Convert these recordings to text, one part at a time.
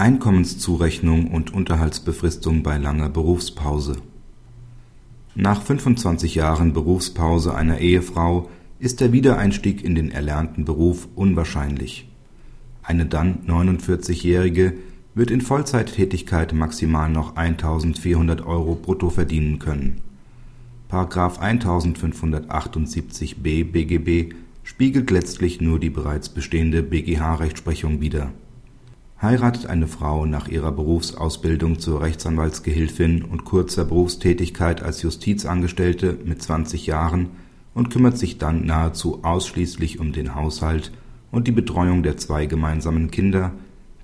Einkommenszurechnung und Unterhaltsbefristung bei langer Berufspause Nach 25 Jahren Berufspause einer Ehefrau ist der Wiedereinstieg in den erlernten Beruf unwahrscheinlich. Eine dann 49-Jährige wird in Vollzeittätigkeit maximal noch 1.400 Euro brutto verdienen können. § 1578b BGB spiegelt letztlich nur die bereits bestehende BGH-Rechtsprechung wider. Heiratet eine Frau nach ihrer Berufsausbildung zur Rechtsanwaltsgehilfin und kurzer Berufstätigkeit als Justizangestellte mit 20 Jahren und kümmert sich dann nahezu ausschließlich um den Haushalt und die Betreuung der zwei gemeinsamen Kinder,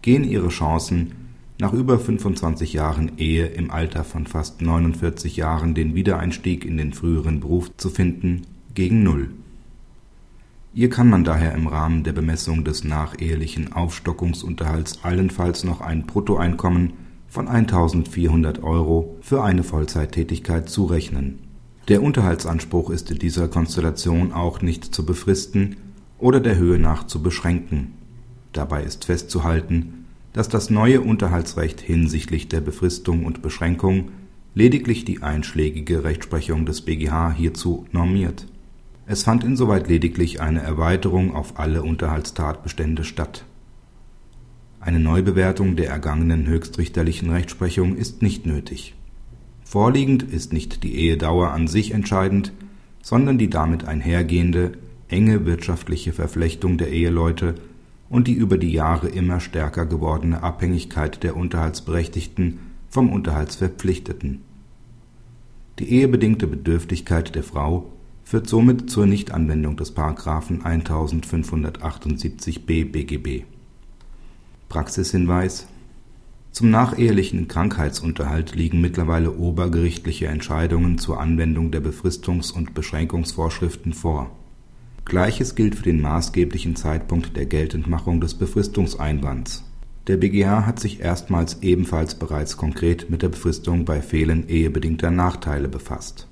gehen ihre Chancen, nach über 25 Jahren Ehe im Alter von fast 49 Jahren den Wiedereinstieg in den früheren Beruf zu finden, gegen Null. Ihr kann man daher im Rahmen der Bemessung des nachehelichen Aufstockungsunterhalts allenfalls noch ein Bruttoeinkommen von 1.400 Euro für eine Vollzeittätigkeit zurechnen. Der Unterhaltsanspruch ist in dieser Konstellation auch nicht zu befristen oder der Höhe nach zu beschränken. Dabei ist festzuhalten, dass das neue Unterhaltsrecht hinsichtlich der Befristung und Beschränkung lediglich die einschlägige Rechtsprechung des BGH hierzu normiert. Es fand insoweit lediglich eine Erweiterung auf alle Unterhaltstatbestände statt. Eine Neubewertung der ergangenen höchstrichterlichen Rechtsprechung ist nicht nötig. Vorliegend ist nicht die Ehedauer an sich entscheidend, sondern die damit einhergehende enge wirtschaftliche Verflechtung der Eheleute und die über die Jahre immer stärker gewordene Abhängigkeit der Unterhaltsberechtigten vom Unterhaltsverpflichteten. Die ehebedingte Bedürftigkeit der Frau führt somit zur Nichtanwendung des § 1578b BGB. Praxishinweis Zum nachehelichen Krankheitsunterhalt liegen mittlerweile obergerichtliche Entscheidungen zur Anwendung der Befristungs und Beschränkungsvorschriften vor Gleiches gilt für den maßgeblichen Zeitpunkt der Geltendmachung des Befristungseinwands. Der BGH hat sich erstmals ebenfalls bereits konkret mit der Befristung bei Fehlen ehebedingter Nachteile befasst